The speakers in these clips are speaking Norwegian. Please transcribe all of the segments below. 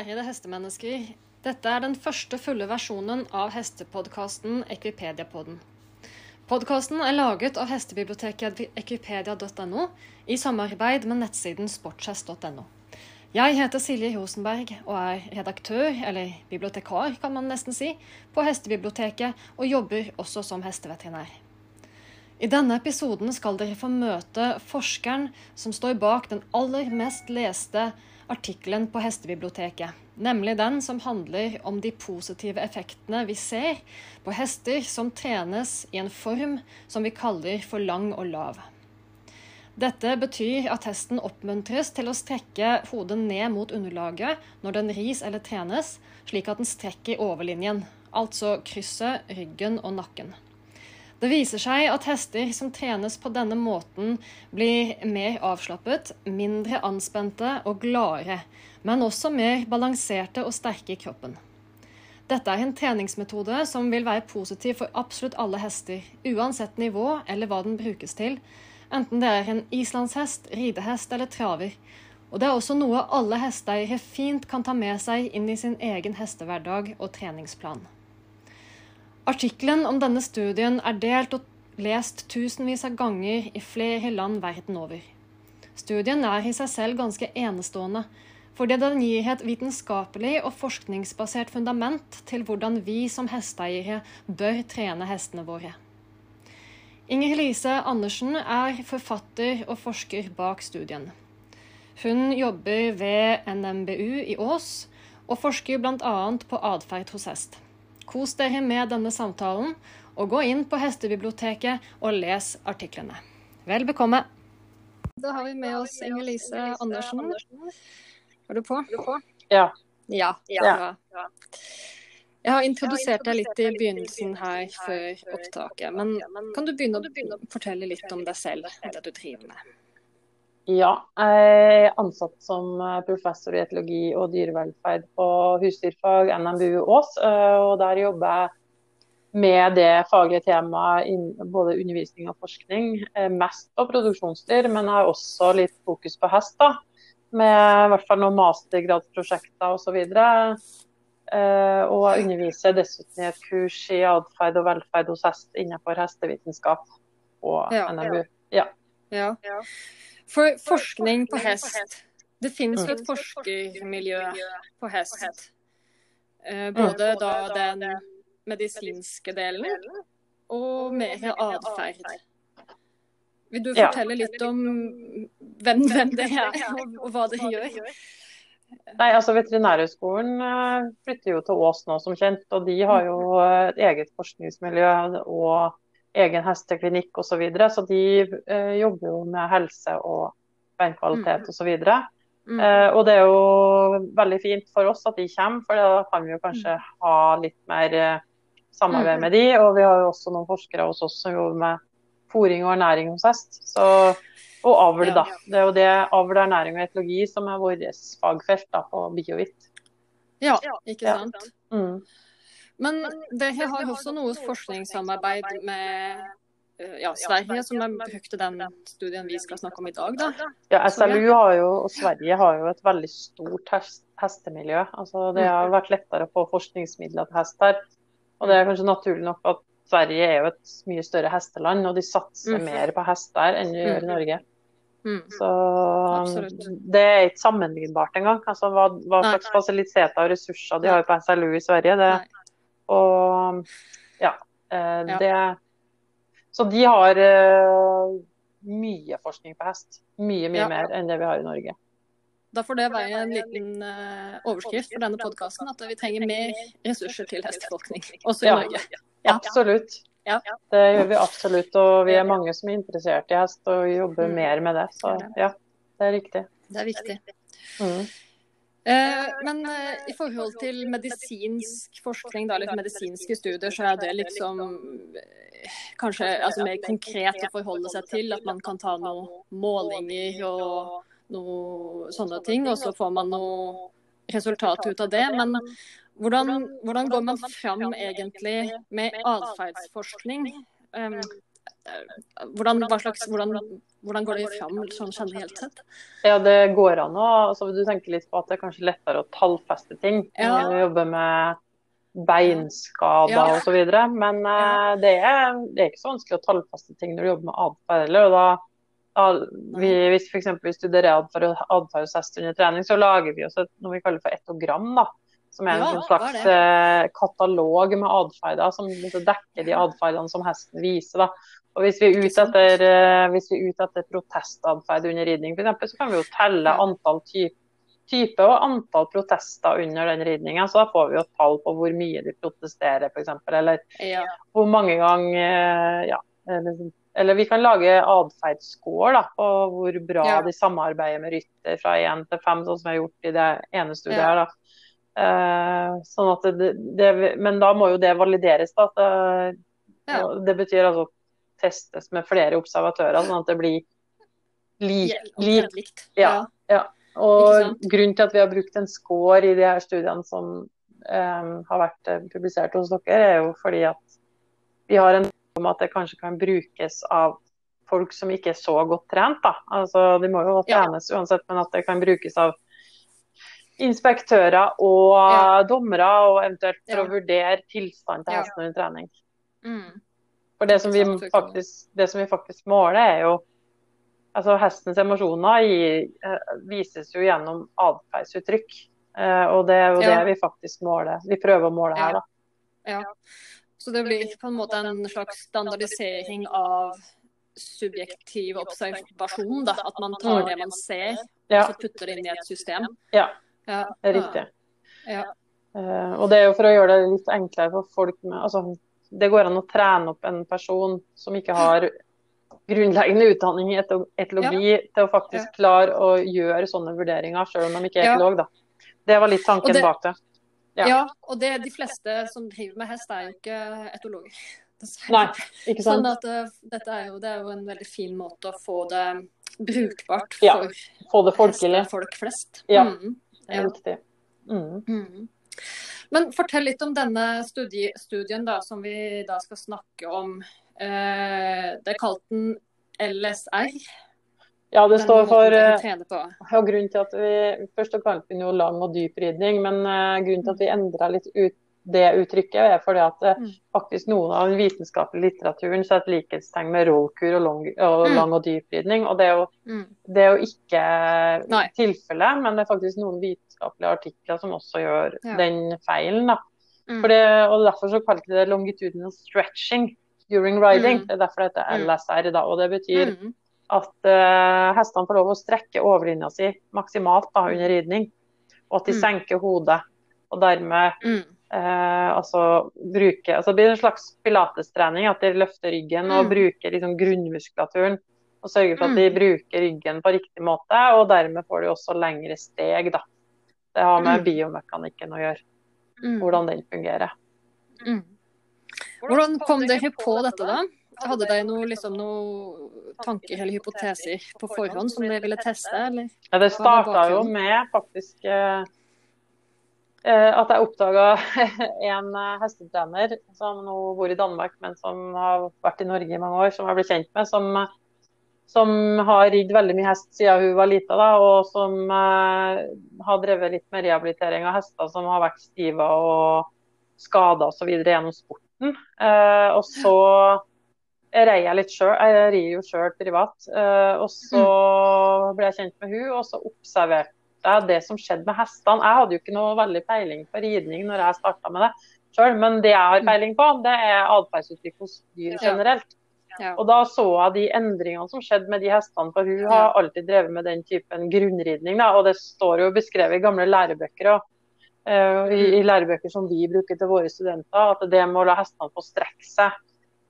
Ærede hestemennesker. Dette er den første fulle versjonen av hestepodkasten Ekvipediapodden. Podkasten er laget av hestebiblioteket ekvipedia.no i samarbeid med nettsiden sportshest.no. Jeg heter Silje Rosenberg og er redaktør, eller bibliotekar kan man nesten si, på Hestebiblioteket og jobber også som hesteveterinær. I denne episoden skal dere få møte forskeren som står bak den aller mest leste artikkelen på Hestebiblioteket, nemlig den som handler om de positive effektene vi ser på hester som trenes i en form som vi kaller for lang og lav. Dette betyr at hesten oppmuntres til å strekke hodet ned mot underlaget når den ris eller trenes, slik at den strekker overlinjen, altså krysset, ryggen og nakken. Det viser seg at hester som trenes på denne måten, blir mer avslappet, mindre anspente og gladere, men også mer balanserte og sterke i kroppen. Dette er en treningsmetode som vil være positiv for absolutt alle hester, uansett nivå eller hva den brukes til, enten det er en islandshest, ridehest eller traver. Og det er også noe alle hesteeiere fint kan ta med seg inn i sin egen hestehverdag og treningsplan. Artikkelen om denne studien er delt og lest tusenvis av ganger i flere land verden over. Studien er i seg selv ganske enestående, fordi den gir et vitenskapelig og forskningsbasert fundament til hvordan vi som hesteeiere bør trene hestene våre. Inger Lise Andersen er forfatter og forsker bak studien. Hun jobber ved NMBU i Ås, og forsker bl.a. på atferd hos hest. Kos dere med denne samtalen, og gå inn på Hestebiblioteket og les artiklene. Vel bekomme. Da har vi med oss Inger Lise Andersen. Er du på? Ja. Ja. ja. Jeg har introdusert deg litt i begynnelsen her før opptaket, men kan du begynne å fortelle litt om deg selv, det du driver med? Ja, jeg er ansatt som eh, professor i etologi og dyrevelferd på husdyrfag NMBU Ås. Eh, og der jobber jeg med det faglige temaet både undervisning og forskning. Eh, mest på produksjonsdyr, men jeg har også litt fokus på hest. da, Med i hvert fall noen mastergradsprosjekter osv. Og jeg underviser dessuten i et kurs i atferd og velferd hos hest innenfor hestevitenskap på NMBU. Ja. ja. ja. For forskning på hest Det finnes jo et forskermiljø på hest. Eh, både da den medisinske delen og mer atferd. Vil du fortelle litt om hvem, hvem det er, og, hva det gjør? Nei, altså Veterinærhøgskolen eh, flytter jo til Ås nå, som kjent. Og de har jo et eget forskningsmiljø og egen hesteklinikk osv. Så, videre, så de eh, jobber jo med helse og beinkvalitet mm. osv. Mm. Eh, og det er jo veldig fint for oss at de kommer, for da kan vi jo kanskje mm. ha litt mer eh, samarbeid mm. med de. Og vi har jo også noen forskere hos oss som jobber med fòring og ernæring hos hest. Så, og avl, da. Det er jo det avl, ernæring og etologi som er vårt fagfelt da, på BioVit. Ja, ikke sant. Ja. Mm. Men dere har også noe forskningssamarbeid med ja, Sverige, som har brukt den studien vi skal snakke om i dag. Da. Ja, SLU har jo, og Sverige har jo et veldig stort hestemiljø. Altså, det har mm. vært lettere å få forskningsmidler til hest her. Og det er kanskje naturlig nok at Sverige er jo et mye større hesteland, og de satser mm. mer på hest der enn de gjør i mm. Norge. Mm. Så Absolutt. det er ikke sammenlignbart engang. Altså, hva, hva slags fasiliteter og ressurser de har på SLU i Sverige. det Nei og ja, eh, det Så de har uh, mye forskning på hest. Mye, mye ja. mer enn det vi har i Norge. Da får det være en liten uh, overskrift for denne podkasten, at vi trenger mer ressurser til hesteforskning, også i ja. Norge. Ja. Absolutt. Det gjør vi absolutt. Og vi er mange som er interessert i hest og jobber mm. mer med det. Så ja, det er riktig. Det er viktig. Mm. Eh, men eh, i forhold til medisinsk forskning, da, eller medisinske studier, så er det liksom eh, kanskje altså, mer konkret å forholde seg til. At man kan ta noen målinger og noe sånne ting, og så får man noe resultat ut av det. Men hvordan, hvordan går man fram egentlig med atferdsforskning? Um, hvordan, slags, hvordan hvordan går det fram sånn generelt sett? Ja, det går an å altså, Du tenker litt på at det er kanskje lettere å tallfeste ting Ja. når vi jobber med beinskader Ja. videre. Men eh, det, er, det er ikke så vanskelig å tallfeste ting når du jobber med atferd heller. Da, da vi, hvis f.eks. vi studerer atferd hos hest under trening, så lager vi oss et, noe vi kaller for etogram. da. Som er en Ja, slags er eh, katalog med atferder som dekker de atferdene som hesten viser. da. Og Hvis vi er ute etter, eh, hvis vi er protestatferd under ridning, eksempel, så kan vi jo telle antall type, type og antall protester under den ridninga. Så da får vi jo tall på hvor mye de protesterer, f.eks. Eller Ja. hvor mange ganger eh, ja, eller, eller vi kan lage atferdsscore på hvor bra Ja. de samarbeider med rytter fra én til fem, sånn som vi har gjort i det ene studiet her. da. Eh, sånn at det, det, men da må jo det valideres. da, at det, det betyr altså testes med flere observatører, sånn at det blir lik, lik Ja, ja. Og grunnen til at vi har brukt en score i de her studiene som um, har vært eh, publisert hos dere, er jo fordi at vi har en om at det kanskje kan brukes av folk som ikke er så godt trent. Da. Altså, de må jo Ja. uansett, men at det kan brukes av inspektører og Ja. dommere, og eventuelt for Ja. å vurdere tilstanden til hesten under trening. Mm. For det som, vi faktisk, det som vi faktisk måler, er jo altså Hestens emosjoner i, eh, vises jo gjennom atferdsuttrykk. Eh, og det er jo Ja. det vi faktisk måler. Vi prøver å måle her, da. Ja. Så det blir på en måte en slags standardisering av subjektiv observasjon, da. At man tar det man ser, Ja, og så putter det inn i et system. Ja. Ja. det er riktig. Ja. Eh, og det er jo for å gjøre det litt enklere for folk med altså, Det går an å trene opp en person som ikke har grunnleggende utdanning i etologi, etologi, til å faktisk klare å gjøre sånne vurderinger, selv om de ikke er etolog. Da. Det var litt tanken det- bak det. Ja. Ja. og det, de fleste som driver med hest, er jo ikke etologer. Nei, ikke sant? Sånn at eh, dette er jo, det er jo en veldig fin måte å få det brukbart for Ja, Få det folk flest. Ja. Mm. Det er Ja. Riktig. Mm. Mm. Men fortell litt om denne studie, studien da, som vi da skal snakke om. Eh, det er kalt den LSR. Ja, det står for dere eh. Og grunnen til at vi Først kalte vi jo lang og dyp ridning, men eh, grunnen til at vi endra litt ut det uttrykket, er fordi at eh, Mm. faktisk noen av den vitenskapelige litteraturen så er et likhetstegn med rollkur og, long, og Mm. lang og dyp ridning. Og det er jo, Mm. det er jo ikke Nei. tilfellet, men det er faktisk noen vitenskapelige artikler som også gjør Ja. den feilen. da. Mm. Det, og Derfor så kalte vi det longitudinal stretching during riding. Mm. Det er derfor det heter Mm. LSR. da, og det betyr Mm. at uh, hestene får lov å strekke overlinja si maksimalt da, under ridning, og at de Mm. senker hodet. Og dermed Mm. eh, altså bruke altså Det blir en slags pilatestrening, at de løfter ryggen og Mm. bruker liksom grunnmuskulaturen. Og sørger for at Mm. de bruker ryggen på riktig måte, og dermed får de også lengre steg. da. Det har med Mm. biomekanikken å gjøre, Mm. hvordan den fungerer. Mm. Hvordan kom dere på dette, da? Hadde dere noen liksom, noe tanker eller hypoteser på forhånd som dere ville teste? Eller? Ja, det starta jo med faktisk eh, eh, at jeg oppdaga en eh, hestetrener som nå bor i Danmark, men som har vært i Norge i mange år, som jeg ble kjent med. Som, eh, som har ridd veldig mye hest siden hun var lita, da, og som eh, har drevet litt med rehabilitering av hester som har vært stive og skada osv. gjennom sporten. Eh, og så rei jeg litt sjøl. Jeg rir jo sjøl privat. Eh, og så ble jeg kjent med hun, og så observerte jeg det som skjedde med hestene. Jeg hadde jo ikke noe veldig peiling på ridning når jeg starta med det sjøl, men det jeg har peiling på, det er atferdsutvikling hos dyr generelt. Ja. Og da så jeg de endringene som skjedde med de hestene, for hun har alltid drevet med den typen grunnridning. Da, og det står jo beskrevet i gamle lærebøker og uh, i, i lærebøker som vi bruker til våre studenter, at det med å la hestene få strekke seg,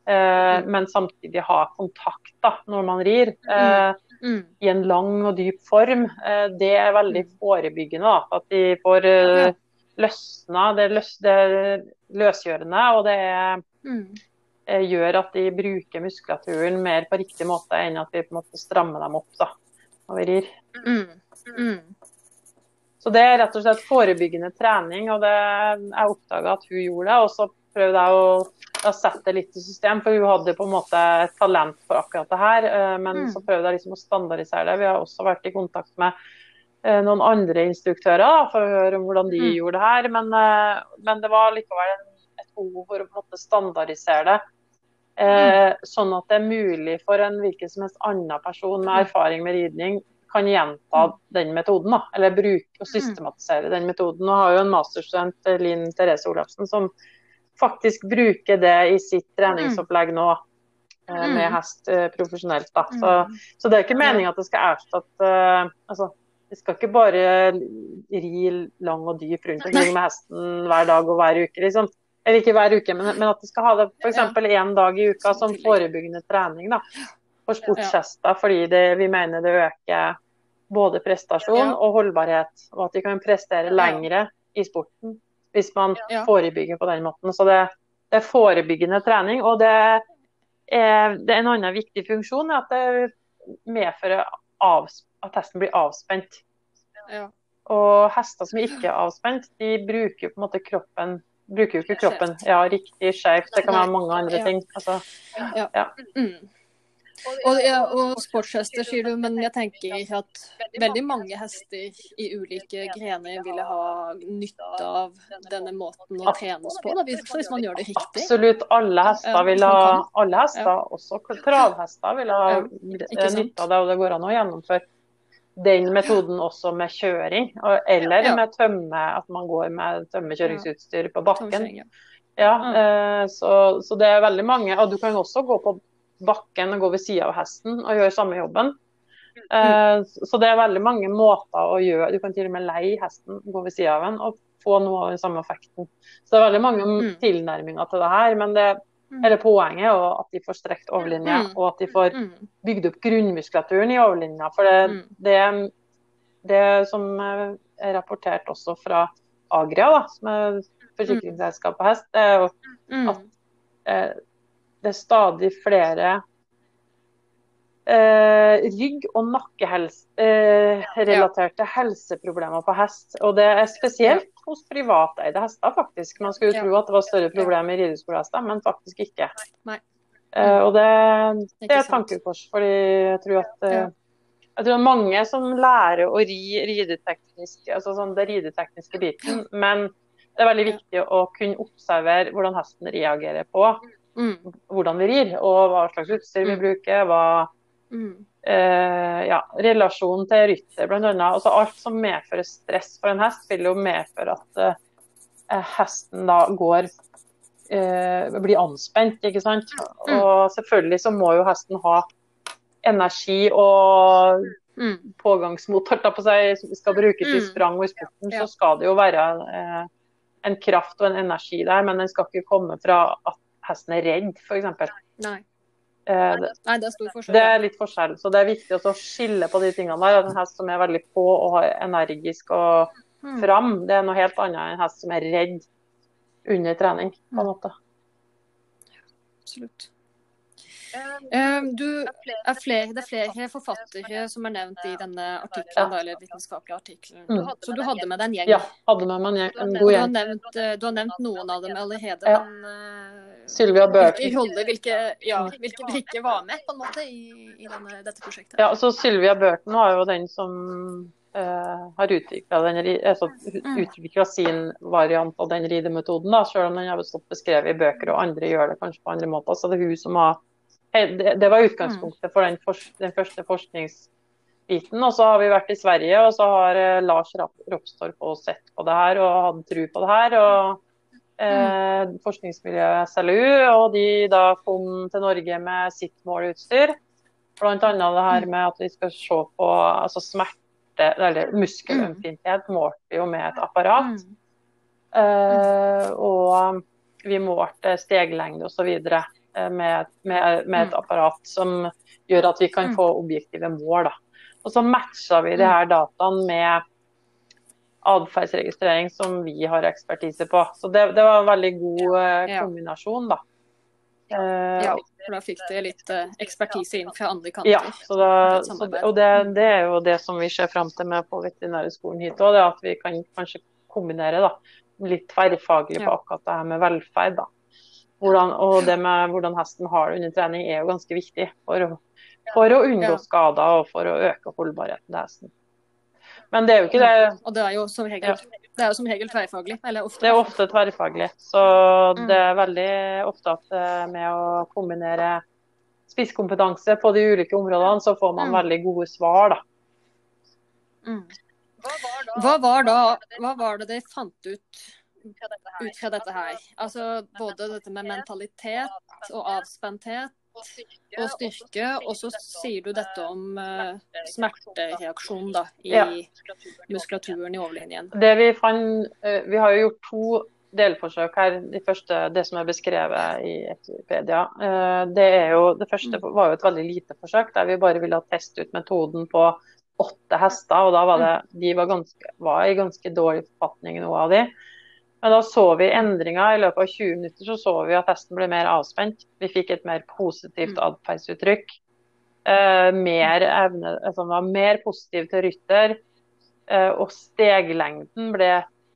eh, men samtidig ha kontakt da, når man rir. uh, Mm. i en lang og dyp form, eh, det er veldig forebyggende. Da. At de får eh, løsna. Det er, løs, det er løsgjørende, og det er, Mm. eh, gjør at de bruker muskulaturen mer på riktig måte enn at vi på en måte strammer dem opp da, vi rir. Mm. Mm. Så det er rett og slett forebyggende trening, og det, jeg oppdaga at hun gjorde det. Og så prøvde jeg å, å sette det litt i system, for hun hadde på en måte et talent for akkurat det her. Eh, men mm. så prøvde jeg liksom å standardisere det. Vi har også vært i kontakt med eh, noen andre instruktører da, for å høre om hvordan de mm. gjorde det her. Men, eh, men, det var likevel et behov for å på en måte standardisere det. Mm. Sånn at det er mulig for en hvilken som helst annen person med mm. erfaring med ridning kan gjenta mm. den metoden, da, eller bruke og systematisere den metoden. Nå har jo en masterstudent, Linn Therese Olafsen, som faktisk bruker det i sitt treningsopplegg nå eh, med hest eh, profesjonelt. Da. Så, så, det er ikke meninga at det skal erstatte altså, Vi skal ikke bare ri lang og dyp rundt omkring med hesten hver dag og hver uke. liksom. Eller ikke hver uke, men, men at de skal ha det f.eks. én dag i uka som forebyggende trening. da for sportshester, fordi det, vi mener det øker både prestasjon og holdbarhet. Og at de kan prestere lengre i sporten hvis man forebygger på den måten. Så det, det er forebyggende trening. Og det er, det er en annen viktig funksjon at det medfører av, at hesten blir avspent. Ja. Og hester som ikke er avspent, de bruker på en måte kroppen bruker jo ikke kroppen ja, riktig skjevt. Det kan være mange andre ting. Altså, ja. Mm. Og, ja, og sportshester, sier du, men jeg tenker at veldig mange hester i ulike grener ville ha nytte av denne måten å trenes på, da, hvis, hvis man gjør det riktig. Absolutt alle hester vil ha, alle hester, også travhester, vil ha nytte av det. Og det går an å gjennomføre den metoden også med kjøring, eller med tømme, at man går med tømmekjøringsutstyr på bakken. Ja, eh, så, så, det er veldig mange. Og du kan også gå på bakken og gå ved sida av hesten og gjøre samme jobben. Uh, så det er veldig mange måter å gjøre Du kan til og med leie hesten, gå ved sida av den og få noe av den samme effekten. Så det er veldig mange mm. tilnærminger til det her. Men det, mm. hele poenget er at de får strekt overlinja, mm. og at de får mm. bygd opp grunnmuskulaturen i overlinja. For det, det, det som er rapportert også fra Agria, da, som er forsikringsselskap på hest, det er jo at eh, det er stadig flere eh, rygg- og nakkerelaterte eh, helseproblemer på hest. Og det er spesielt hos privateide hester, faktisk. Man skulle tro at det var større problemer i rideskolehester, men faktisk ikke. Eh, og det, det er et tankekors, fordi jeg tror at eh, jeg tror mange som lærer å ri rideteknisk, altså sånn det ridetekniske biten, men det er veldig viktig å kunne observere hvordan hesten reagerer på Mm. Hvordan vi rir, og hva slags utstyr vi mm. bruker. hva mm. eh, ja, Relasjonen til rytter, bl.a. Altså alt som medfører stress for en hest, vil jo medføre at eh, hesten da går eh, blir anspent. ikke sant? Mm. Og selvfølgelig så må jo hesten ha energi og mm. pågangsmot, holdt jeg på å si, som skal brukes i sprang og i sporten, så skal det jo være eh, en kraft og en energi der, men den skal ikke komme fra at hesten er redd, f.eks. Nei. Eh, Nei, det er. Det er litt forskjell. Så det er viktig å skille på de tingene der. En hest som er veldig på og energisk og mm. fram, det er noe helt annet enn en hest som er redd under trening, på en måte. Ja, Absolutt. Ehm, du, er flere, det er flere forfattere som er nevnt i denne artikkelen, eller vitenskapelige artikkelen. Mm. Så du hadde med deg en gjeng? Ja, hadde med meg en god gjeng. Du har nevnt, eh, du har nevnt noen av dem allerede. Ja. men uh, Sylvia Børten. Hvilke, hvilke, ja, hvilke brikker var med på en måte i, i denne, dette prosjektet? Ja, så Sylvia Børten var jo den som uh, har utvikla altså, mm. sin variant av den ridemetoden, da, selv om den har stått beskrevet i bøker, og andre gjør det kanskje på andre måter. Så det er hun som har det, var utgangspunktet for den, den, første forskningsbiten. Og så har vi vært i Sverige, og så har eh, Lars Ropstorp sett på det her og hatt tro på det her. og eh, Forskningsmiljøet SLU, og de da kom til Norge med sitt målutstyr. Bl.a. det her med at vi skal se på altså smerte, eller muskelømfinthet, målte vi jo med et apparat. Eh, og vi målte steglengde osv. Eh, med, med, med, et mm. apparat som gjør at vi kan mm. få objektive mål. Da. Og så matcha vi de mm. her dataene med atferdsregistrering som vi har ekspertise på. Så det, det var en veldig god eh, kombinasjon, da. Eh, ja, for da fikk dere litt ekspertise inn fra andre kanter. Ja, da, så, og det, det, er jo det som vi ser fram til med på veterinærhøgskolen hit òg, at vi kan kanskje kombinere da, litt tverrfaglig på akkurat det her med velferd. da. Hvordan, og det med hvordan hesten har det under trening er jo ganske viktig for å, for å unngå ja. skader og for å øke holdbarheten til hesten. Men det er jo ikke det Og det er jo som regel, ja. det er jo som regel tverrfaglig? Eller ofte. Det er ofte tverrfaglig. Så mm. det er veldig ofte at eh, med å kombinere spisskompetanse på de ulike områdene, så får man mm. veldig gode svar, da. Mm. Hva, var da, hva var det de fant ut ut fra dette her? Altså både dette med mentalitet og avspenthet og styrke. Og så sier du dette om uh, smertereaksjon da, i ja. muskulaturen i overlinjen. Det Vi fant, uh, vi har jo gjort to delforsøk her. De første, det som er beskrevet i Wikipedia. Uh, det, er jo, det første mm. var jo et veldig lite forsøk, der vi bare ville teste ut metoden på åtte hester. og da var det, De var, ganske, var i ganske dårlig forfatning, noe av de. Men da så vi endringer. I løpet av 20 minutter så, så vi at hesten ble mer avspent. Vi fikk et mer positivt mm. atferdsuttrykk. Eh, mer evne, altså var mer positiv til rytter. Eh, og steglengden ble,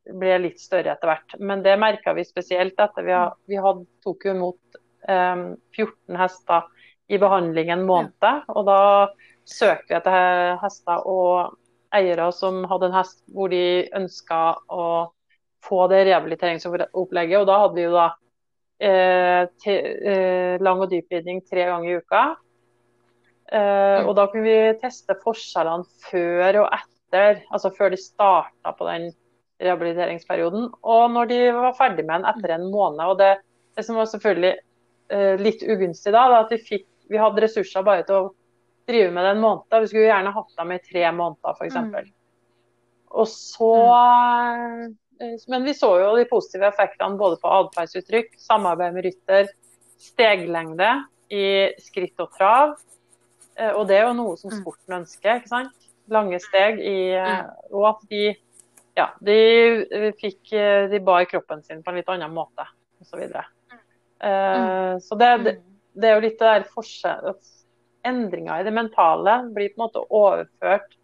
ble, litt større etter hvert. Men det merka vi spesielt etter vi, had, vi had, tok jo imot eh, 14 hester i behandling en måned. Og da søkte vi etter hester og eiere som hadde en hest hvor de ønska å få det rehabiliteringsopplegget. Og da hadde vi jo da eh, te, eh, lang og dypridning tre ganger i uka. Eh, og da kunne vi teste forskjellene før og etter, altså før de starta på den rehabiliteringsperioden, og når de var ferdig med den etter en måned. og Det, det som var selvfølgelig eh, litt ugunstig da, var at vi, fikk, vi hadde ressurser bare til å drive med det en måned. Vi skulle gjerne hatt dem i tre måneder, f.eks. Mm. Og så mm. Men vi så jo de positive effektene både på atferdsuttrykk, samarbeid med rytter, steglengde i skritt og trav. Eh, og det er jo noe som mm. sporten ønsker. ikke sant? Lange steg i eh, mm. Og at de ja, de fikk De bar kroppen sin på en litt annen måte, osv. Så, videre. mm. så det, det, det, er jo litt der forskjell Endringer i det mentale blir på en måte overført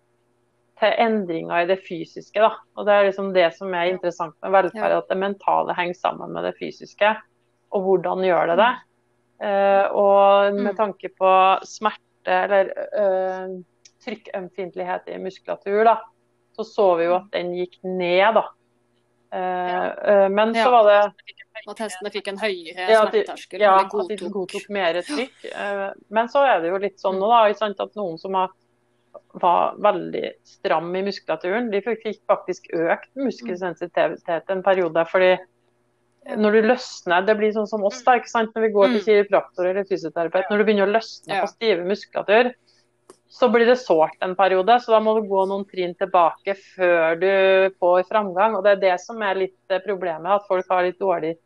til endringer i det fysiske. Da. Og Det er liksom det som er interessant med velferd, at det mentale henger sammen med det fysiske. Og hvordan gjør det det? Uh, og med mm. tanke på smerte eller uh, trykkømfintlighet i muskulatur, da, så så vi jo at den gikk ned. da. Uh, men så var det at hestene fikk en høyere ja, smerteterskel? Ja, at de godtok mer trykk. Men så er det jo litt sånn nå da, at noen som har var veldig stram i muskulaturen. De fikk faktisk økt muskelsensitivitet en periode. fordi når du løsner, Det blir sånn som oss da, ikke sant? når vi går til mm. kiropraktor eller fysioterapeut. Når du begynner å løsne på stive muskulatur, så blir det sårt en periode. Så da må du gå noen trinn tilbake før du får framgang. og Det er det som er litt problemet, at folk har litt dårlig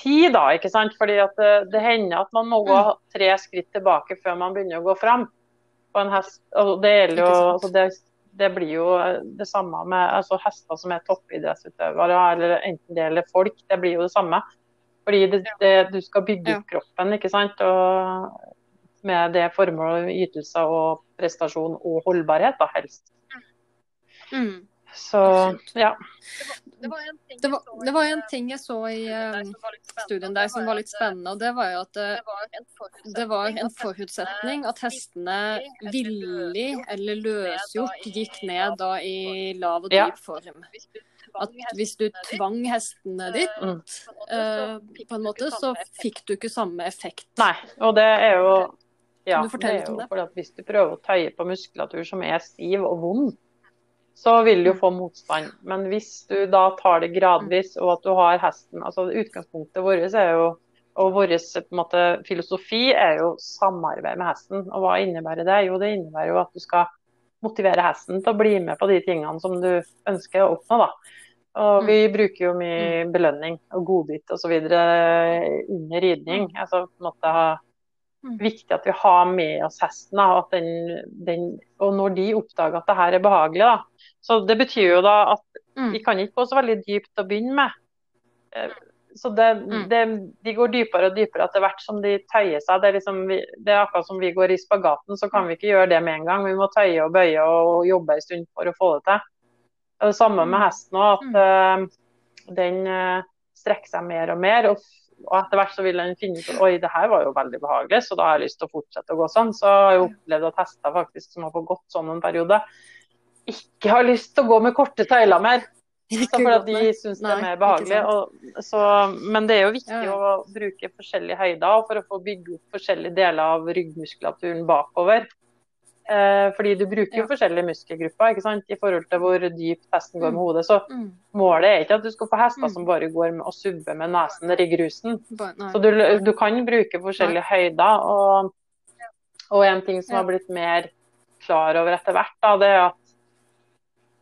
tid. da, ikke sant? Fordi det, det hender at man må gå mm. tre skritt tilbake før man begynner å gå fram på en hest. Altså det, jo, altså det, det, blir jo det samme med altså hester som er toppidrettsutøvere, eller enten det eller folk. Det blir jo det samme. Fordi det, du skal bygge opp kroppen, ikke sant. Og med det formålet ytelser og prestasjon og holdbarhet, da helst. Mm. Så ja. Det var, det, var, det var, en ting jeg så i studien der som var litt spennende. og Det var jo at det, det var en forutsetning at hestene villig eller løsgjort gikk ned da i lav og dyp form. At hvis du tvang hestene ditt mm. på en måte, så fikk du ikke samme effekt. Nei, og det er jo ja, det er jo fordi at Hvis du prøver å tøye på muskulatur som er stiv og vond, så vil du få motstand. Men hvis du da tar det gradvis, og at du har hesten altså Utgangspunktet vårt er jo, og vår filosofi er jo samarbeid med hesten. Og hva innebærer det? Jo, det innebærer jo at du skal motivere hesten til å bli med på de tingene som du ønsker å oppnå. da. Og vi mm. bruker jo mye mm. belønning og godbit osv. under ridning. Mm. Altså på en måte ha viktig at vi har med oss hesten. Da, den, den, og når de oppdager at det her er behagelig, da, så det betyr jo da at mm. vi kan ikke gå så veldig dypt å begynne med. Eh, så det, mm. det, de går dypere og dypere etter hvert som de tøyer seg. Det er, liksom, det er, akkurat som vi går i spagaten, så kan vi ikke gjøre det med en gang. Vi må tøye og bøye og jobbe en stund for å få det til. Det er det samme med mm. hesten òg, at uh, den uh, strekker seg mer og mer. Og og etter hvert så vil den finne ut oi, det her var jo veldig behagelig, så da har jeg lyst til å fortsette å gå sånn. Så har jeg opplevd at hester faktisk som har fått gått sånn en periode, ikke har lyst til å gå med korte tøyler mer. Så for at de syns det er mer behagelig. Og, så, men det er jo viktig ja. å bruke forskjellige høyder for å få bygge opp forskjellige deler av ryggmuskulaturen bakover. Eh, fordi du bruker jo ja. forskjellige muskelgrupper ikke sant? i forhold til hvor dypt hesten går med mm. hodet. Så mm. målet er ikke at du skal få hester mm. som bare går med og subber med nesen nedi grusen. Så du, du, kan bruke forskjellige Nei. høyder. Og, og, en ting som har blitt mer klar over etter hvert, da, det er at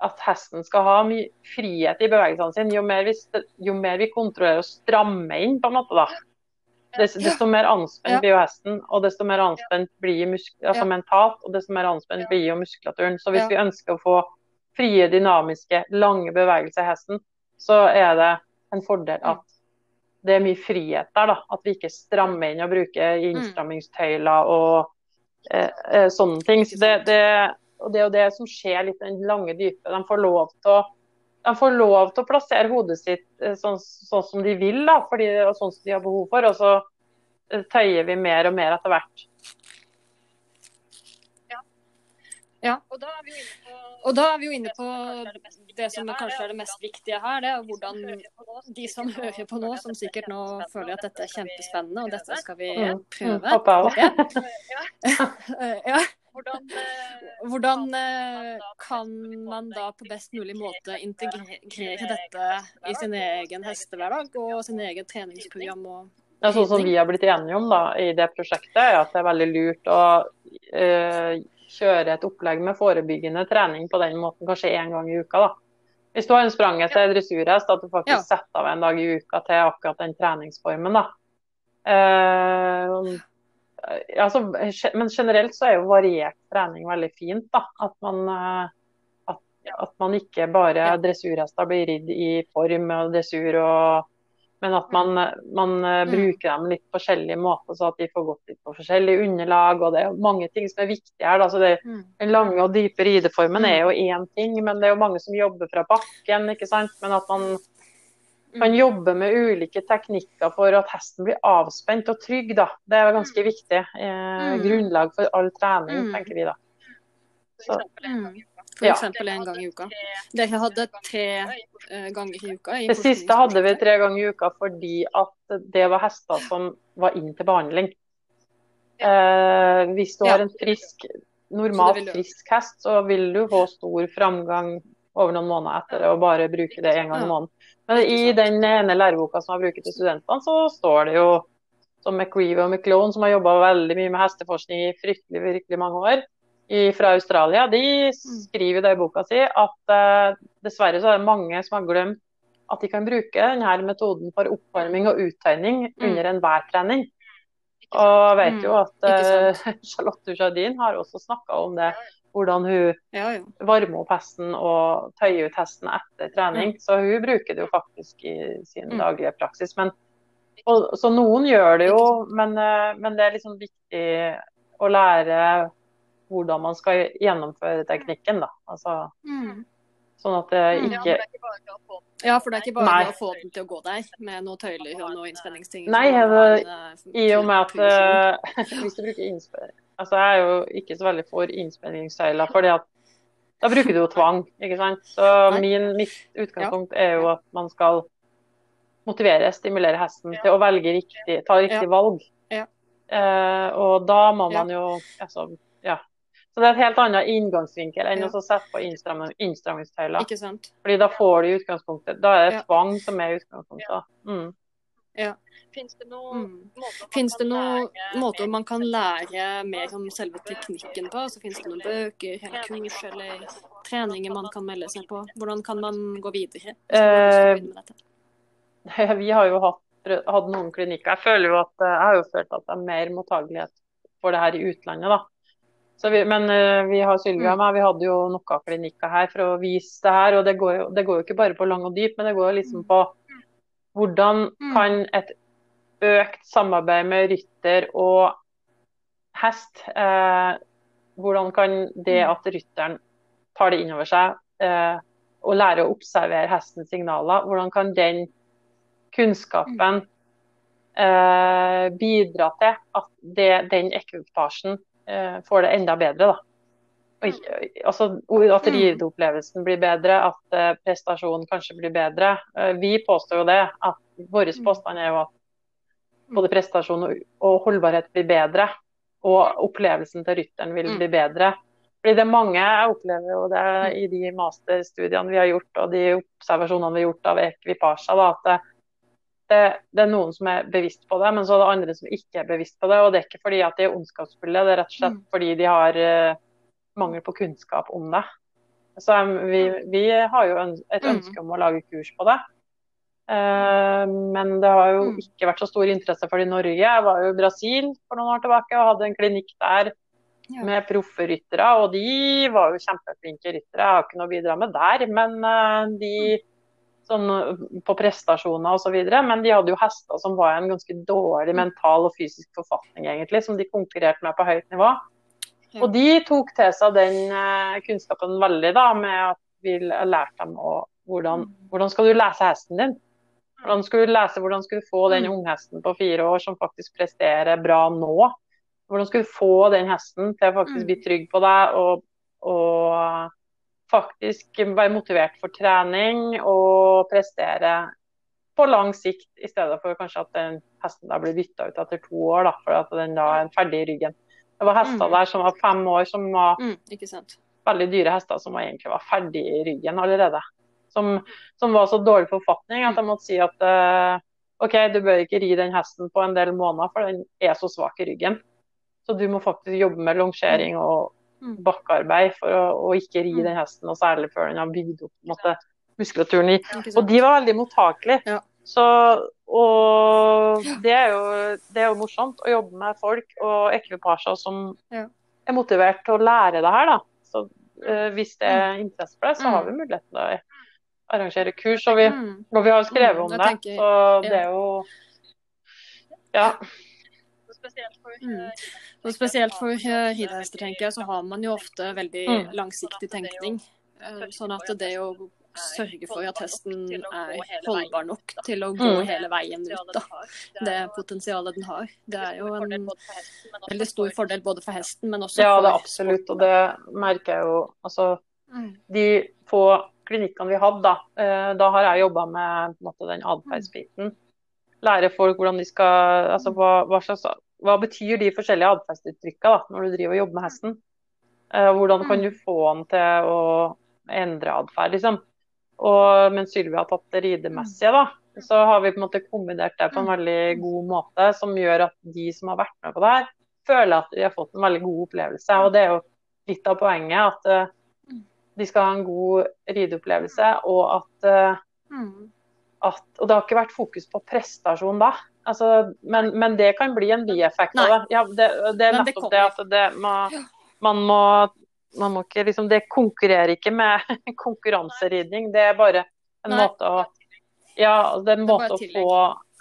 at hesten skal ha mye frihet i bevegelsene sine. Jo mer vi, jo mer vi kontrollerer og strammer inn, på en måte, da, Desto mer anspent blir jo hesten, og desto mer anspent blir altså mentalt, og desto mer anspent blir jo muskulaturen. Så hvis vi ønsker å få frie, dynamiske, lange bevegelser i hesten, så er det en fordel at det er mye frihet der. da, At vi ikke strammer inn og bruker mm. innstrammingstøyler og eh, eh, sånne ting. Så det, det, og det er jo det som skjer litt i den lange dype. De får lov til å de får lov til å plassere hodet sitt eh, sånn, sånn som de vil, da, fordi, og sånn som de har behov for. Og så eh, tøyer vi mer og mer etter hvert. Ja. ja. Og, da på, og, da er vi jo inne på, det som kanskje er det mest viktige her. Det er hvordan de som hører på nå, som sikkert nå føler at dette er kjempespennende, og dette skal vi mm. prøve. Ja. ja. Hvordan, eh, Hvordan eh, kan man da på best mulig måte integrere dette i sin egen hestehverdag og sin egen treningsprogram? ja, sånn som vi har blitt enige om da, i det prosjektet, er at det er veldig lurt å uh, kjøre et opplegg med forebyggende trening på den måten, kanskje én gang i uka. da. Hvis du har en spranget til dressurhest, at du faktisk ja. setter av en dag i uka til akkurat den treningsformen. da. Uh, altså, men generelt så er jo variert trening veldig fint. da, At man, eh, at, at man ikke bare dressurhester blir ridd i form og dressur, og, men at man, man eh, mm. bruker dem litt forskjellige måter, så at de får gått litt på forskjellige underlag. og Det er mange ting som er viktige her. da, så det, mm. Den lange og dype rideformen er jo én ting, men det er jo mange som jobber fra bakken. ikke sant, men at man kan mm. jobbe med ulike teknikker for at hesten blir avspent og trygg. Da. Det er ganske mm. viktig. Eh, mm. grunnlag for all trening, tenker vi da. Så, for eksempel én gang i uka. Dere hadde tre uh, ganger i uka? I det siste hadde vi tre ganger i uka fordi at det var hester som var inn til behandling. Eh, hvis du har en frisk, normalt frisk hest, så vil du få stor framgang over noen måneder etter det, og bare bruke det én gang i måneden. Men i den ene læreboka som jeg bruker til studentene, så står det jo som McReeve og McClone, som har jobba veldig mye med hesteforskning i fryktelig, virkelig mange år i, fra Australia, de skriver det i boka si at uh, dessverre så er det mange som har glemt at de kan bruke denne metoden for oppvarming og uttøyning mm. under enhver trening. Og jeg vet jo mm. at uh, Charlotte Jardin har også snakka om det hvordan hun ja, ja. varmer opp hesten og tøyer ut hesten etter trening. Mm. Så hun bruker det jo faktisk i sin mm. daglige praksis. Men, og, så noen gjør det jo, men, eh, men, det er liksom viktig å lære hvordan man skal gjennomføre teknikken. da. Altså, mm. Sånn at det mm. ikke Ja, for det er ikke bare Nei. å få den til å gå der med noe tøyler og innspenningsting? Nei, det, i og med at uh, hvis du bruker innspenning Altså, jeg er jo ikke så veldig for innspenningssøyler, fordi at da bruker du jo tvang, ikke sant. Så min, mitt utgangspunkt er jo at man skal motivere, stimulere hesten til å velge riktig, ta riktig valg. Eh, og da må man jo altså, ja. Så det er et helt annet inngangsvinkel enn å sette på innstrammingstøyler. Fordi da får du utgangspunktet Da er det tvang som er utgangspunktet. Mm. Ja. Fins det noen mm. måter, det noen måter man kan lære mer om selve teknikken på? Så Fins det noen bøker eller kurs eller treninger man kan melde seg på? Hvordan kan man gå videre? Eh, vi har jo hatt, hatt, noen klinikker. Jeg føler jo at, eh, jeg har jo følt at det er mer mottagelighet for det her i utlandet. da. Vi, men uh, vi har Sylvia og meg, vi hadde jo noen klinikker her for å vise det her. og Det går jo, det går jo ikke bare på lang og dyp, men det går jo liksom på hvordan kan et økt samarbeid med rytter og hest. Eh, hvordan kan det mm. at rytteren tar det inn over seg eh, og lærer å observere hestens signaler, hvordan kan den kunnskapen eh, bidra til at det, den ekvipasjen eh, får det enda bedre. da. Altså, at mm. rideopplevelsen blir bedre, at eh, prestasjonen kanskje blir bedre. Eh, vi påstår jo det. at Vår mm. påstand er jo at både prestasjon og, holdbarhet blir bedre. Og opplevelsen til rytteren vil bli bedre. Fordi det er mange, jeg opplever jo det i de masterstudiene vi har gjort og de observasjonene vi har gjort av ekvipasjer, at det, det, det, er noen som er bevisst på det, men så er det andre som ikke er bevisst på det. Og det er ikke fordi at de er ondskapsfulle, det er rett og slett fordi de har uh, mangel på kunnskap om det. Så um, vi, vi, har jo et ønske om å lage kurs på det. Uh, men det har jo ikke vært så stor interesse for det i Norge. Jeg var jo i Brasil for noen år tilbake og hadde en klinikk der med proffe ryttere. Og de var jo kjempeflinke ryttere, jeg har ikke noe å bidra med der. Men uh, de sånn, på prestasjoner osv. Men de hadde jo hester som var i en ganske dårlig mental og fysisk forfatning, egentlig, som de konkurrerte med på høyt nivå. Ja. Og de tok til seg den uh, kunnskapen veldig, da, med at vi lærte dem å, hvordan, mm. hvordan skal du lese hesten din. Hvordan skal du lese, hvordan skal du få den mm. unghesten på fire år som faktisk presterer bra nå, hvordan skal du få den hesten til å faktisk bli mm. trygg på deg og, og faktisk være motivert for trening og prestere på lang sikt, i stedet for kanskje at den hesten da blir bytta ut etter to år, da, for at den da er ferdig i ryggen. Det var hester mm. der som var fem år, som var mm, veldig dyre hester som egentlig var ferdig i ryggen allerede. Som, som, var så dårlig forfatning at jeg måtte si at uh, OK, du bør ikke ri den hesten på en del måneder, for den er så svak i ryggen. Så du må faktisk jobbe med longering og mm. bakkearbeid for å, å ikke ri mm. den hesten, og særlig før den har bygd opp måte, muskulaturen i. Og de var veldig mottakelige. Ja. Så, og det er, jo, det er, jo, morsomt å jobbe med folk og ekvipasjer som ja. er motivert til å lære det her. Da. Så uh, hvis det er mm. interesse for det, så har vi muligheten til å arrangere kurs. Og vi, og vi har skrevet om det. Så det er jo Ja spesielt for, mm. Og spesielt for ridehester, tenker jeg, så har man jo ofte veldig mm. langsiktig tenkning. Sånn at det å sørge for at hesten er holdbar nok til å gå mm. hele veien ut, da. Det potensialet den har. Det er jo en veldig stor fordel både for hesten, men også for Ja, det er absolutt, og det merker jeg jo. Altså, mm. de få klinikkene vi hadde, da, uh, da har jeg jobba med måte, den atferdsbiten lære folk hvordan de skal altså hva, hva, slags hva betyr de forskjellige atferdsuttrykkene når du driver og jobber med hesten? Uh, hvordan kan mm. du få han til å endre atferd, liksom? Og mens Sylvia har tatt det ridemessige, da, så har vi på en måte kombinert det på en mm. veldig god måte, som gjør at de som har vært med på det her, føler at de har fått en veldig god opplevelse. Og det er jo litt av poenget, at uh, de skal ha en god rideopplevelse, og at, uh, at Og det har ikke vært fokus på prestasjon da. Altså, men, men, det kan bli en bieffekt av det. Ja, det, det er nettopp det, at det må, man må man må ikke liksom, Det konkurrerer ikke med konkurranseridning. Det er bare en Nei. måte å ja, det er en måte å få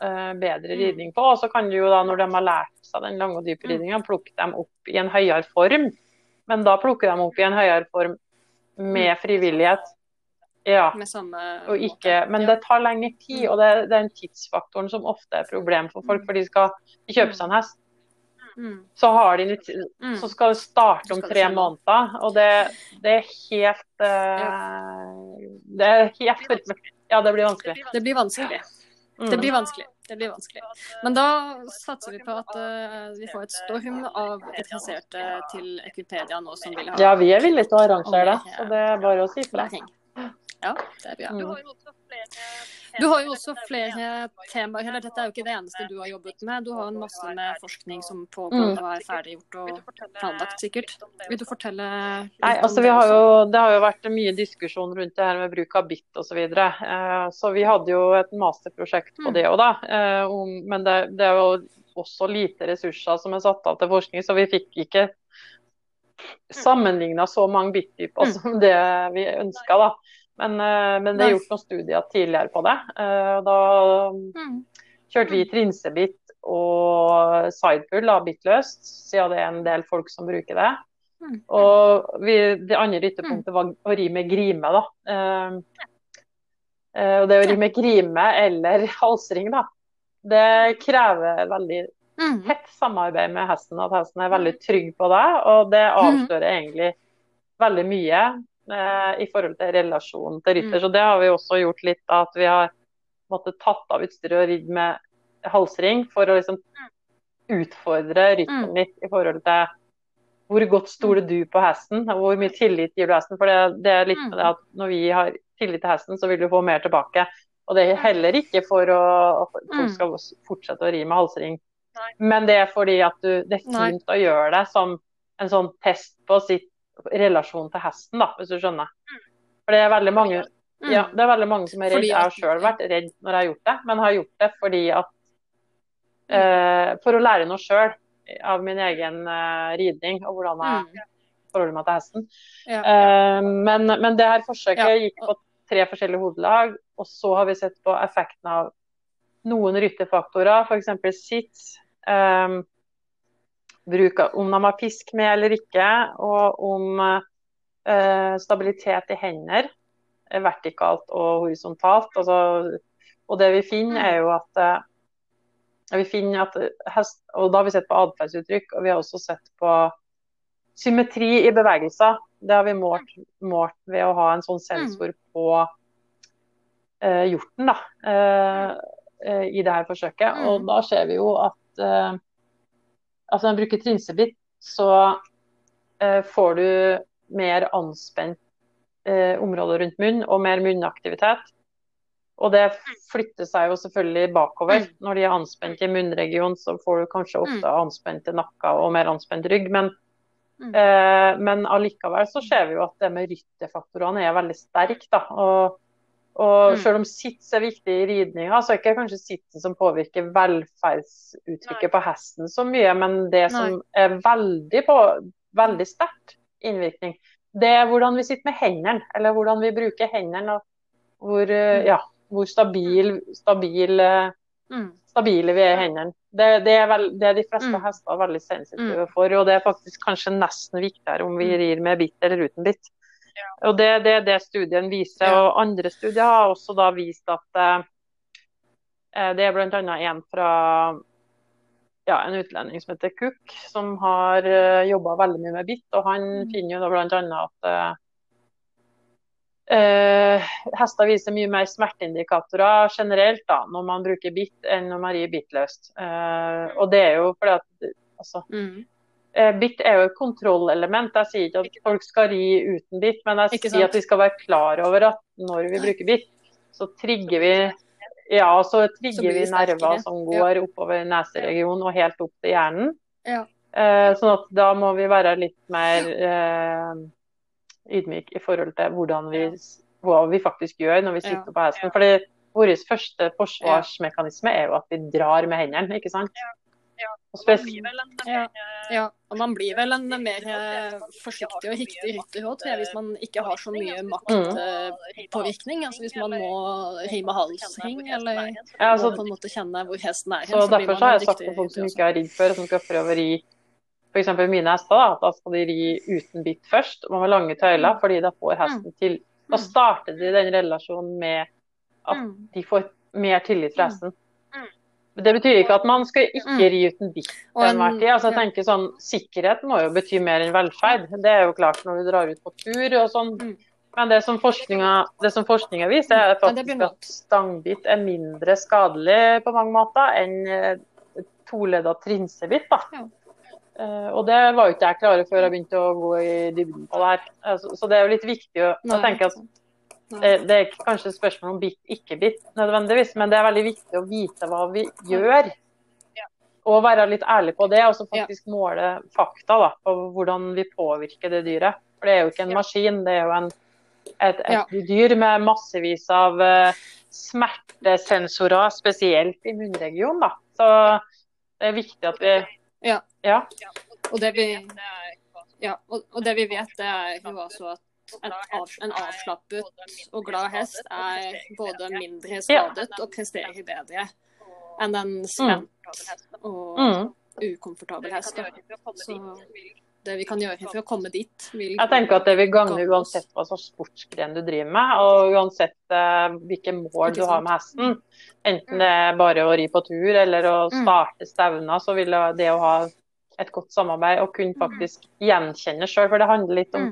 uh, bedre mm. ridning på. Og så kan du jo da, når de har lært seg den lange og dype mm. ridninga, plukke dem opp i en høyere form. Men da plukker de opp i en høyere form med mm. frivillighet. Ja, og ikke, men det tar lengre tid, og det er den tidsfaktoren som ofte er problem for folk. For de skal kjøpe seg en hest, mm. så, de, mm. så, skal det starte om tre måneder. Og det, det er helt uh, Det er helt Ja, det blir vanskelig. Det blir vanskelig. Det blir vanskelig. Det blir vanskelig. Men da satser vi på at uh, vi får et storm av interesserte til Equipedia nå som vil ha Ja, vi er villige til å arrangere det. Så det er bare å si fra. Ja, det er bra. Du har jo også flere temaer. eller Dette er jo ikke det eneste du har jobbet med. Du har en masse med forskning som pågår mm. og er ferdiggjort og planlagt, sikkert. Vil du fortelle litt Nei, altså, vi har jo, Det har jo vært mye diskusjon rundt det her med bruk av BIT osv. Så, videre. Eh, så vi hadde jo et masterprosjekt på mm. det òg, da. Eh, men det, det er jo også lite ressurser som er satt av til forskning, så vi fikk ikke sammenligna så mange bit-typer som det vi ønska. Men, eh, men, det er gjort noen studier tidligere på det. Eh, da mm. kjørte vi trinsebit og sidepull da, bittløst, siden det er en del folk som bruker det. Mm. Og vi, det andre ytterpunktet var å ri med grime. da. Eh, og det å ri med grime eller halsring, da. Det krever veldig Mm. tett samarbeid med hesten, at hesten er veldig trygg på deg. Og det avslører egentlig veldig mye i forhold til relasjonen til rytter. Mm. Så det har vi også gjort litt, at vi har måttet tatt av utstyret og ridd med halsring for å liksom utfordre rytteren Mm. litt i forhold til hvor godt stoler du på hesten, og hvor mye tillit gir du hesten. For det, det er litt med det at når vi har tillit til hesten, så vil du få mer tilbake. Og det er heller ikke for å, at folk Mm. skal fortsette å ri med halsring, men det er fordi at du, det er Nei. fint å gjøre det som en sånn test på sitt relasjon til hesten, da, hvis du skjønner. For det er veldig mange Mm. ja, det er veldig mange som er redd. Jeg har sjøl vært redd når jeg har gjort det, men har gjort det fordi at eh, For å lære noe sjøl av min egen eh, ridning og hvordan jeg Mm. forholder meg til hesten. Ja. Eh, men, men det her forsøket Ja. gikk på tre forskjellige hodelag, og så har vi sett på effekten av noen ryttefaktorer, f.eks. sitt. eh, bruk av, om de har pisk med eller ikke, og om eh, stabilitet i hender vertikalt og horisontalt. Altså, og det vi finner, er jo at eh, vi finner at hest, og Da har vi sett på atferdsuttrykk, og vi har også sett på symmetri i bevegelser. Det har vi målt, målt ved å ha en sånn sensor på eh, hjorten da, eh, eh, i det her forsøket. Mm. Og da ser vi jo at eh, altså når man bruker trinsebit, så eh, får du mer anspent eh, område rundt munn og mer munnaktivitet. Og det flytter seg jo selvfølgelig bakover. Mm. Når de er anspent i munnregionen, så får du kanskje ofte Mm. anspente nakker og mer anspent rygg. Men, Mm. eh, men allikevel så ser vi jo at det med rytterfaktorene er veldig sterkt. Da. Og, og Mm. selv om sits er viktig i ridninga, så er det ikke kanskje sitsen som påvirker velferdsuttrykket på hesten så mye, men det som er veldig, på, veldig sterkt innvirkning, det er hvordan vi sitter med hendene, eller hvordan vi bruker hendene. og hvor, eh, Mm. ja, hvor stabil, stabil, eh, Mm. stabile vi er i hendene. Det, det, er vel, det er de fleste hester veldig sensitive for, og det er faktisk kanskje nesten viktigere om vi rir med bitt eller uten bitt. Og Det er det, det studien viser. Og Andre studier har også da vist at eh, eh, det er bl.a. en fra ja, en utlending som heter Cook, som har uh, jobba veldig mye med bitt. og Han Mm. finner jo da bl.a. at eh, eh, hester viser mye mer smerteindikatorer generelt da, når man bruker bitt enn når man rir bittløst. Eh, og det er jo fordi at altså, Mm. Eh, Bitt er jo et kontrollelement. Jeg sier ikke at folk skal ri uten bitt, men jeg sier at vi skal være klar over at når vi bruker bitt, så trigger vi ja, så trigger så vi nerver som går oppover neseregionen og helt opp til hjernen. Ja. Eh, sånn at da må vi være litt mer eh, ydmyke i forhold til hvordan vi, hva vi faktisk gjør når vi Ja. sitter på hesten. Fordi vår første forsvarsmekanisme er jo at vi drar med hendene, ikke sant? Og spes- Ja, ja, og man blir vel en mer eh, forsiktig og riktig rytter òg, jeg, hvis man ikke har så mye Mm. maktpåvirkning. Altså hvis man må rime halsring, eller Ja, altså, på en måte kjenne hvor hesten er. Så, Så Derfor så har jeg sagt til folk som ikke har ridd før, som skal prøve å ri f.eks. mine hester, da, at da skal de ri uten bitt først, og med lange tøyler, Mm. fordi da får hesten til Da starter de den relasjonen med at Mm. de får mer tillit fra Mm. hesten. Det betyr ikke at man skal ikke Mm. ri uten bitt til enhver tid. Altså, jeg tenker sånn, Sikkerhet må jo bety mer enn velferd. Det er jo klart når du drar ut på tur og sånn. Mm. Men det som forskninga, det som forskninga viser, er faktisk at stangbitt er mindre skadelig på mange måter enn eh, toledda trinsebitt. da. Eh, og det var jo ikke jeg klare før jeg begynte å gå i dybden på det her. Altså, så det er jo litt viktig å, å tenke at. Det, det er kanskje et spørsmål om bitt, ikke bitt nødvendigvis, men det er veldig viktig å vite hva vi gjør. Og være litt ærlig på det, og så faktisk måle fakta da, på hvordan vi påvirker det dyret. For det er jo ikke en maskin, det er jo en, et, et Ja. dyr med massevis av uh, smertesensorer, spesielt i munnregionen. Da. Så det er viktig at vi Ja. ja. Og det vi, ja, og, og det vi vet, det er jo altså at en, av, en avslappet og glad hest er både mindre skadet og presterer bedre enn en spent og Mm. ukomfortabel hest. Så det vi kan gjøre for å komme dit. Vil... Jeg tenker at det vil gagne uansett hva slags sportsgren du driver med, og uansett uh, hvilke mål du har med hesten. Enten det er bare å ri på tur eller å mm. starte stevner, så vil det å ha et godt samarbeid og kunne faktisk gjenkjenne sjøl, for det handler litt om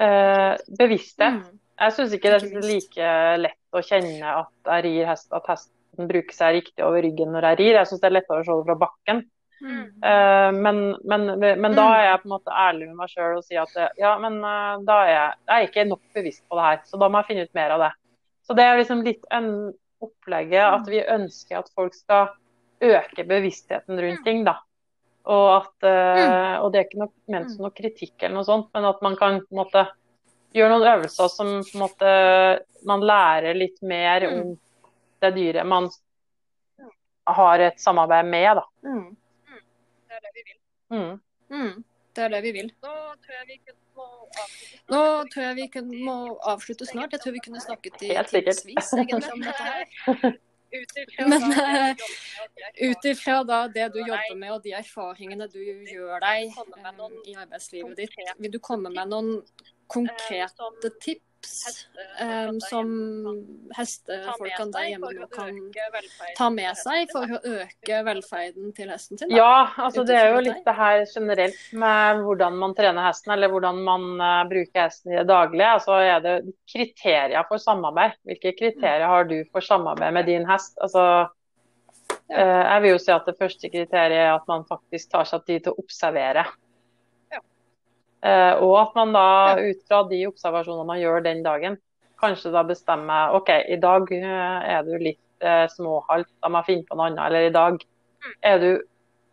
uh, bevissthet. Jeg syns ikke det er like lett å kjenne at jeg rir hest, at hesten bruker seg riktig over ryggen når jeg rir. Jeg syns det er lettere å se det fra bakken. Mm. Uh, men, men, men, da er jeg på en måte ærlig med meg sjøl og sier at ja, men da er jeg, jeg er ikke nok bevisst på det her, så da må jeg finne ut mer av det. Så det er liksom litt en opplegget at vi ønsker at folk skal øke bevisstheten rundt ting, da. Og, at, mm. og det er ikke noe, ment som noe kritikk eller noe sånt, men at man kan på en måte gjøre noen øvelser som på en måte man lærer litt mer om det dyret man har et samarbeid med, da. Mm er det vi vil. Mm. Mm. Det er det vi vil. Nå tror jeg vi må avslutte. Nå tror jeg vi må avslutte snart. Jeg tror vi kunne snakket i timevis egentlig om dette her. Men ut ifra det du jobber med og de erfaringene du gjør deg um, i arbeidslivet ditt, vil du komme med noen konkrete tips tips um, som hestefolkene der hjemme kan ta med seg for å øke velferden til hesten sin? Da? Ja, altså det er jo litt det her generelt med hvordan man trener hesten, eller hvordan man uh, bruker hesten i det daglige. Altså er det kriterier for samarbeid. Hvilke kriterier har du for samarbeid med din hest? Altså, uh, jeg vil jo si at det første kriteriet er at man faktisk tar seg tid til å observere. Eh, og at man da ut fra de observasjonene man gjør den dagen, kanskje da bestemmer OK, i dag eh, er du litt eh, småhalt, da må jeg finne på noe annet. Eller i dag er du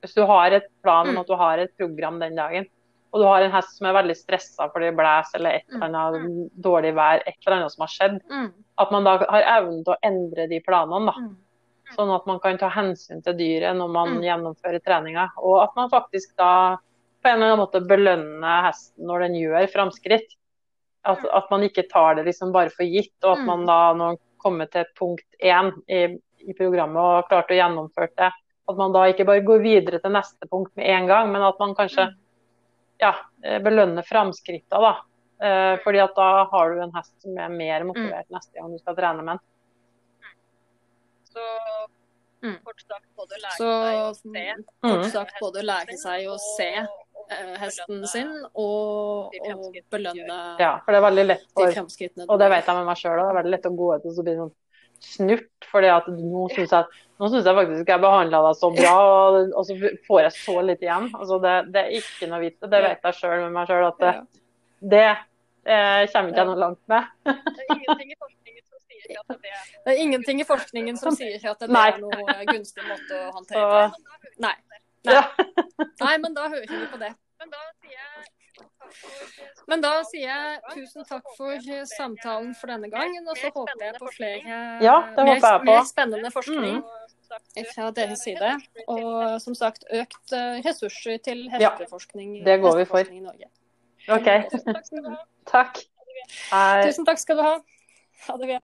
Hvis du har et plan om at du har et program den dagen, og du har en hest som er veldig stressa fordi det blåser eller et eller annet dårlig vær, et eller annet som har skjedd, at man da har evnen til å endre de planene. da. Sånn at man kan ta hensyn til dyret når man gjennomfører treninga. Og at man faktisk da på en eller annen måte belønne hesten når den gjør framskritt. At, at, man ikke tar det liksom bare for gitt, og at man mm. da når man kommer til punkt én i, i, programmet og har klart å gjennomføre det, at man da ikke bare går videre til neste punkt med en gang, men at man kanskje mm. ja, eh, belønner framskrittene, da. Eh, fordi at da har du en hest som er mer motivert mm. neste gang du skal trene med den. Så kort sagt både lære seg å se. Kort sagt både lære seg å se hesten sin og, og belønne Ja, for det er veldig lett for, og det vet jeg med meg sjøl òg, det er veldig lett å gå ut og så bli sånn snurt. fordi at nå syns jeg, synes jeg faktisk jeg behandla deg så bra, og, og, så får jeg så litt igjen. Altså det, det er ikke noe vits det vet jeg sjøl med meg sjøl at det, det eh, kommer ikke jeg noe langt med. det er ingenting i forskningen som sier at det er noe gunstig måte å håndtere det Nei. Nei. Nei, men da hører vi på det. Men da sier jeg men da sier jeg tusen takk for samtalen for denne gangen, og så håper jeg på flere ja, mer, mer, spennende forskning mm. fra deres side. Og som sagt økt eh, ressurser til hesteforskning ja, det går vi for. i Norge. OK. takk. Tusen takk skal du ha. Ha det bra.